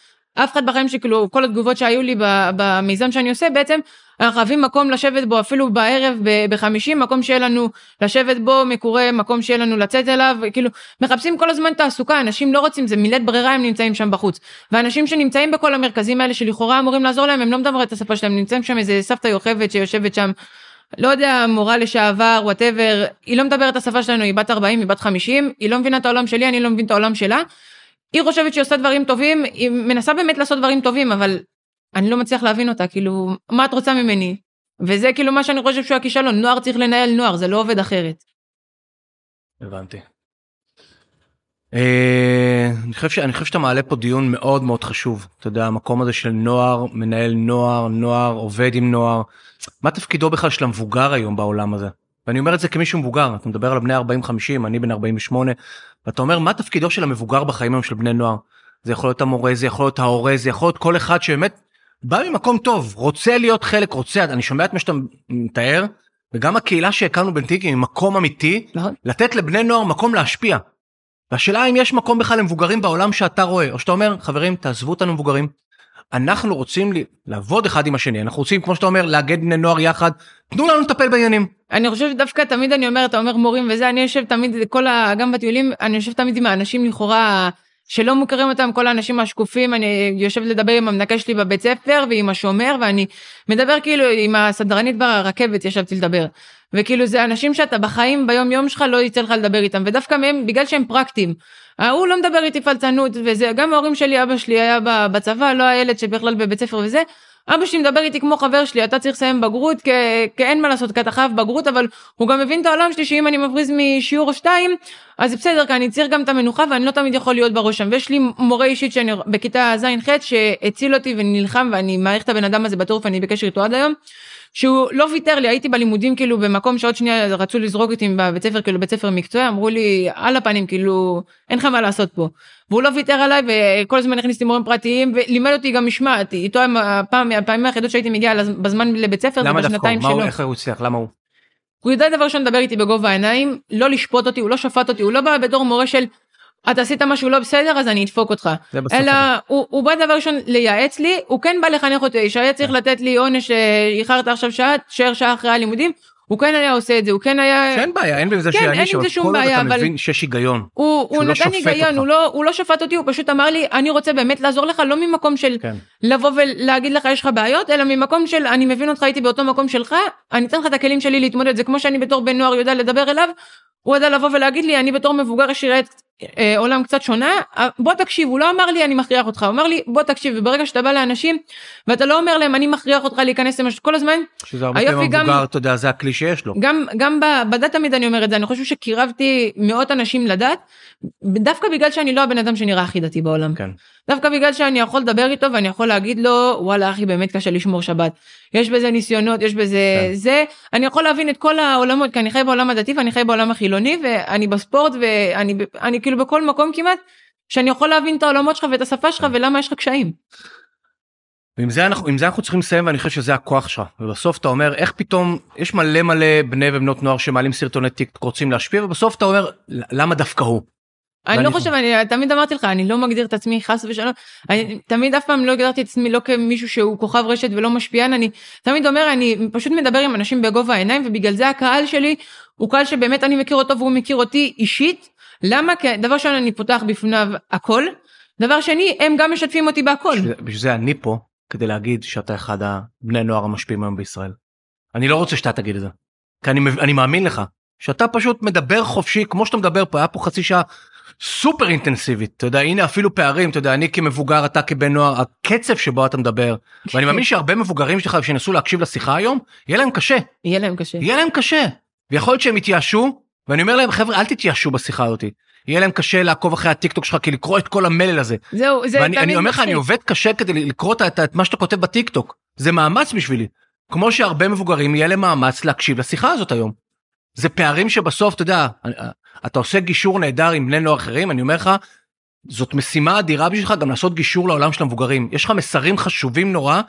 אף אחד בחיים שכאילו כל התגובות שהיו לי במיזם שאני עושה בעצם אנחנו חייבים מקום לשבת בו אפילו בערב ב- בחמישי מקום שיהיה לנו לשבת בו מקורה מקום שיהיה לנו לצאת אליו כאילו מחפשים כל הזמן תעסוקה אנשים לא רוצים זה מילת ברירה הם נמצאים שם בחוץ ואנשים שנמצאים בכל המרכזים האלה שלכאורה אמורים לעזור להם הם לא מדברים את השפה שלהם נמצאים שם איזה סבתא יוכבת שיושבת שם לא יודע, מורה לשעבר, וואטאבר, היא לא מדברת את השפה שלנו, היא בת 40, היא בת 50, היא לא מבינה את העולם שלי, אני לא מבין את העולם שלה. היא חושבת שהיא עושה דברים טובים, היא מנסה באמת לעשות דברים טובים, אבל אני לא מצליח להבין אותה, כאילו, מה את רוצה ממני? וזה כאילו מה שאני חושב שהוא הכישלון, נוער צריך לנהל נוער, זה לא עובד אחרת. הבנתי. אה, אני חושב ש- אני חושב שאתה מעלה פה דיון מאוד מאוד חשוב אתה יודע המקום הזה של נוער מנהל נוער נוער עובד עם נוער מה תפקידו בכלל של המבוגר היום בעולם הזה ואני אומר את זה כמישהו מבוגר אתה מדבר על בני 40 50 אני בן 48 ואתה אומר מה תפקידו של המבוגר בחיים היום של בני נוער זה יכול להיות המורה זה יכול להיות ההורה זה יכול להיות כל אחד שבאמת בא ממקום טוב רוצה להיות חלק רוצה אני שומע את מה שאתה מתאר וגם הקהילה שהקמנו בנתיקים היא מקום אמיתי נכון. לתת לבני נוער מקום להשפיע. והשאלה אם יש מקום בכלל למבוגרים בעולם שאתה רואה או שאתה אומר חברים תעזבו אותנו מבוגרים. אנחנו רוצים לעבוד אחד עם השני, אנחנו רוצים, כמו שאתה אומר, לאגד בני נוער יחד, תנו לנו לטפל בעניינים. אני חושבת דווקא תמיד אני אומרת, אתה אומר מורים וזה, אני יושב תמיד, כל ה... גם בטיולים, אני יושב תמיד עם האנשים לכאורה שלא מוכרים אותם, כל האנשים השקופים, אני יושבת לדבר עם המנקה שלי בבית ספר ועם השומר, ואני מדבר כאילו עם הסדרנית ברכבת, ישבתי לדבר. וכאילו זה אנשים שאתה בחיים ביום יום שלך לא יצא לך לדבר איתם, ודווקא מהם, בגלל שהם פרקטיים. ההוא לא מדבר איתי פלצנות וזה, גם ההורים שלי, אבא שלי היה בצבא, לא הילד שבכלל בבית ספר וזה. אבא שלי מדבר איתי כמו חבר שלי, אתה צריך לסיים בגרות, כי, אין מה לעשות, כי אתה חייב בגרות, אבל הוא גם מבין את העולם שלי, שאם אני מבריז משיעור או שתיים, אז בסדר, כי אני צריך גם את המנוחה, ואני לא תמיד יכול להיות בראש שם. ויש לי מורה אישית שאני בכיתה ז'-ח' שהציל אותי ונלחם, ואני מעריך את הבן אדם הזה בטירוף, אני בקשר איתו עד היום. שהוא לא ויתר לי, הייתי בלימודים כאילו במקום שעוד שנייה רצו לזרוק אותי בבית ספר, כאילו בית ספר מקצועי, אמרו לי על הפנים, כאילו אין לך מה לעשות פה. והוא לא ויתר עליי וכל הזמן הכניס לי מורים פרטיים ולימד אותי גם משמעת, איתו הפעם, הפעמים היחידות שהייתי מגיעה בזמן לבית ספר, למה דווקא הוא? איך הוא הצליח? למה הוא? הוא יודע דבר ראשון לדבר איתי בגובה העיניים, לא לשפוט אותי, הוא לא שפט אותי, הוא לא בא בתור מורה של אתה עשית משהו לא בסדר אז אני אדפוק אותך. אלא הוא, הוא בא דבר ראשון לייעץ לי, הוא כן בא לחנך אותי, שהיה צריך כן. לתת לי עונש שאיחרת עכשיו שעה, תשאר שעה אחרי הלימודים, הוא כן היה עושה את זה, הוא כן היה... שאין בעיה, אין בזה כן, שיעניש, אבל כל עוד אתה מבין שיש היגיון. הוא, הוא לא נתן היגיון, הוא לא, הוא לא שפט אותי, הוא פשוט אמר לי, אני רוצה באמת לעזור לך, לא ממקום של כן. לבוא ולהגיד לך יש לך בעיות, אלא ממקום של אני מבין אותך, הייתי באותו מקום שלך, אני אתן לך את הכלים שלי להתמודד, זה כמו שאני בתור בן נוער יודע לדבר אליו, הוא ידע לבוא ולהגיד לי, אני בתור מבוגר את אה, עולם קצת שונה, אה, בוא תקשיב, הוא לא אמר לי אני מכריח אותך, הוא אמר לי בוא תקשיב, וברגע שאתה בא לאנשים ואתה לא אומר להם אני מכריח אותך להיכנס למשהו כל הזמן, שזה הרבה פעמים המבוגר, אתה יודע, זה הכלי שיש לו. גם, גם בדת תמיד אני אומר את זה, אני חושב שקירבתי מאות אנשים לדת, דווקא בגלל שאני לא הבן אדם שנראה הכי דתי בעולם. כן. דווקא בגלל שאני יכול לדבר איתו ואני יכול להגיד לו וואלה אחי באמת קשה לשמור שבת. יש בזה ניסיונות, יש בזה כן. זה, אני יכול להבין את כל העולמות, כי אני חי בעולם הדתי ואני חי בעולם החילוני ואני בספורט ואני אני כאילו בכל מקום כמעט, שאני יכול להבין את העולמות שלך ואת השפה שלך כן. ולמה יש לך קשיים. ועם זה אנחנו עם זה אנחנו צריכים לסיים ואני חושב שזה הכוח שלך ובסוף אתה אומר איך פתאום יש מלא מלא בני ובנות נוער שמעלים סרטוני טיק רוצים להשפיע ובסוף אתה אומר למה דווקא הוא. אני לא חושב, אני תמיד אמרתי לך, אני לא מגדיר את עצמי חס ושלום, אני תמיד אף פעם לא הגדרתי את עצמי לא כמישהו שהוא כוכב רשת ולא משפיען, אני תמיד אומר, אני פשוט מדבר עם אנשים בגובה העיניים, ובגלל זה הקהל שלי הוא קהל שבאמת אני מכיר אותו והוא מכיר אותי אישית. למה? כי דבר ראשון אני פותח בפניו הכל, דבר שני, הם גם משתפים אותי בהכל. בשביל זה אני פה, כדי להגיד שאתה אחד הבני נוער המשפיעים היום בישראל. אני לא רוצה שאתה תגיד את זה, כי אני, אני מאמין לך, שאתה פשוט מדבר חופשי כמו שאתה מדבר פה, היה פה חצי שעה סופר אינטנסיבית אתה יודע הנה אפילו פערים אתה יודע אני כמבוגר אתה כבן נוער הקצב שבו אתה מדבר ואני מאמין שהרבה מבוגרים שלך שינסו להקשיב לשיחה היום יהיה להם קשה יהיה להם קשה יהיה להם קשה ויכול להיות שהם יתייאשו ואני אומר להם חבר'ה אל תתייאשו בשיחה הזאתי. יהיה להם קשה לעקוב אחרי הטיק טוק שלך כי לקרוא את כל המלל הזה. זהו זה ואני אני אומר לך אני עובד קשה כדי לקרוא את, את, את מה שאתה כותב בטיק טוק זה מאמץ בשבילי. כמו שהרבה מבוגרים יהיה להם מאמץ להקשיב לשיחה הזאת היום. זה פערים שבסוף אתה יודע אתה עושה גישור נהדר עם בני נוער אחרים אני אומר לך זאת משימה אדירה בשבילך גם לעשות גישור לעולם של המבוגרים יש לך מסרים חשובים נורא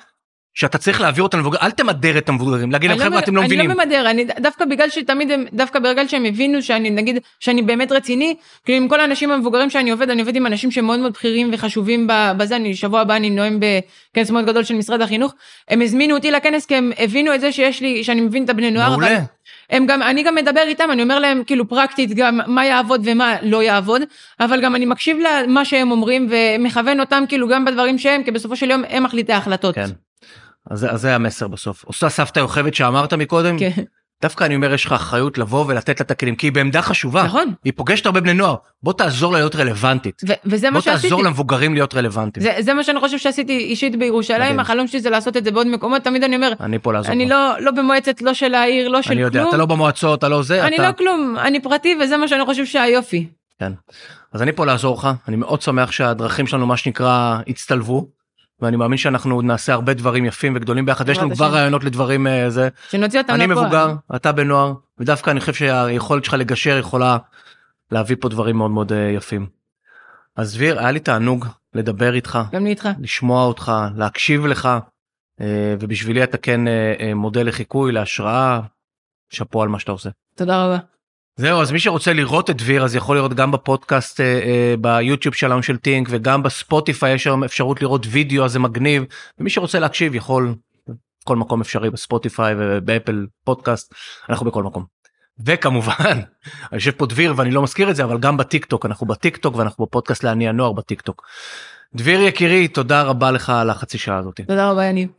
שאתה צריך להעביר אותם למבוגרים אל תמדר את המבוגרים להגיד להם לא חבר'ה אתם לא מבינים. אני לא ממדר אני דווקא בגלל שתמיד הם דווקא בגלל שהם הבינו שאני נגיד שאני באמת רציני כאילו עם כל האנשים המבוגרים שאני עובד אני עובד עם אנשים שמאוד מאוד בכירים וחשובים בזה אני שבוע הבא אני נואם בכנס מאוד גדול של משרד החינוך הם הזמינו אותי לכנס כי הם הבינו את זה שיש לי שאני מבין את הבני נוער. מעולה. אבל... הם גם, אני גם מדבר איתם, אני אומר להם כאילו פרקטית גם מה יעבוד ומה לא יעבוד, אבל גם אני מקשיב למה שהם אומרים ומכוון אותם כאילו גם בדברים שהם, כי בסופו של יום הם מחליטי ההחלטות. כן. אז, אז זה המסר בסוף. עושה סבתא יוכבת שאמרת מקודם, כן. דווקא אני אומר יש לך אחריות לבוא ולתת לה את הכלים כי היא בעמדה חשובה. נכון. היא פוגשת הרבה בני נוער. בוא תעזור לה להיות רלוונטית. ו- וזה מה שעשיתי. בוא תעזור למבוגרים להיות רלוונטיים. זה, זה מה שאני חושב שעשיתי אישית בירושלים. מדהים. החלום שלי זה לעשות את זה בעוד מקומות. תמיד אני אומר אני פה לעזור אני לא לא במועצת לא של העיר לא של אני יודע, כלום. אתה לא במועצות אתה לא זה אני אתה... לא כלום אני פרטי וזה מה שאני חושב שהיופי. כן. אז אני פה לעזור לך. אני מאוד שמח שהדרכים שלנו מה שנקרא הצטלבו ואני מאמין שאנחנו עוד נעשה הרבה דברים יפים וגדולים ביחד ויש לנו כבר רעיונות לדברים אה, זה. שנוציא אותם אני מבוגר אתה בנוער ודווקא אני חושב שהיכולת שלך לגשר יכולה להביא פה דברים מאוד מאוד אה, יפים. אז דביר היה לי תענוג לדבר איתך גם לי איתך לשמוע אותך להקשיב לך אה, ובשבילי אתה כן מודל לחיקוי להשראה שאפו על מה שאתה עושה. תודה רבה. זהו, אז מי שרוצה לראות את דביר אז יכול לראות גם בפודקאסט אה, אה, ביוטיוב שלנו של טינק וגם בספוטיפיי יש היום אפשרות לראות וידאו אז זה מגניב ומי שרוצה להקשיב יכול כל מקום אפשרי בספוטיפיי ובאפל פודקאסט אנחנו בכל מקום. וכמובן יושב פה דביר ואני לא מזכיר את זה אבל גם בטיק טוק אנחנו בטיק טוק ואנחנו בפודקאסט לעני הנוער בטיק טוק. דביר יקירי תודה רבה לך על החצי שעה הזאת. תודה רבה יניב.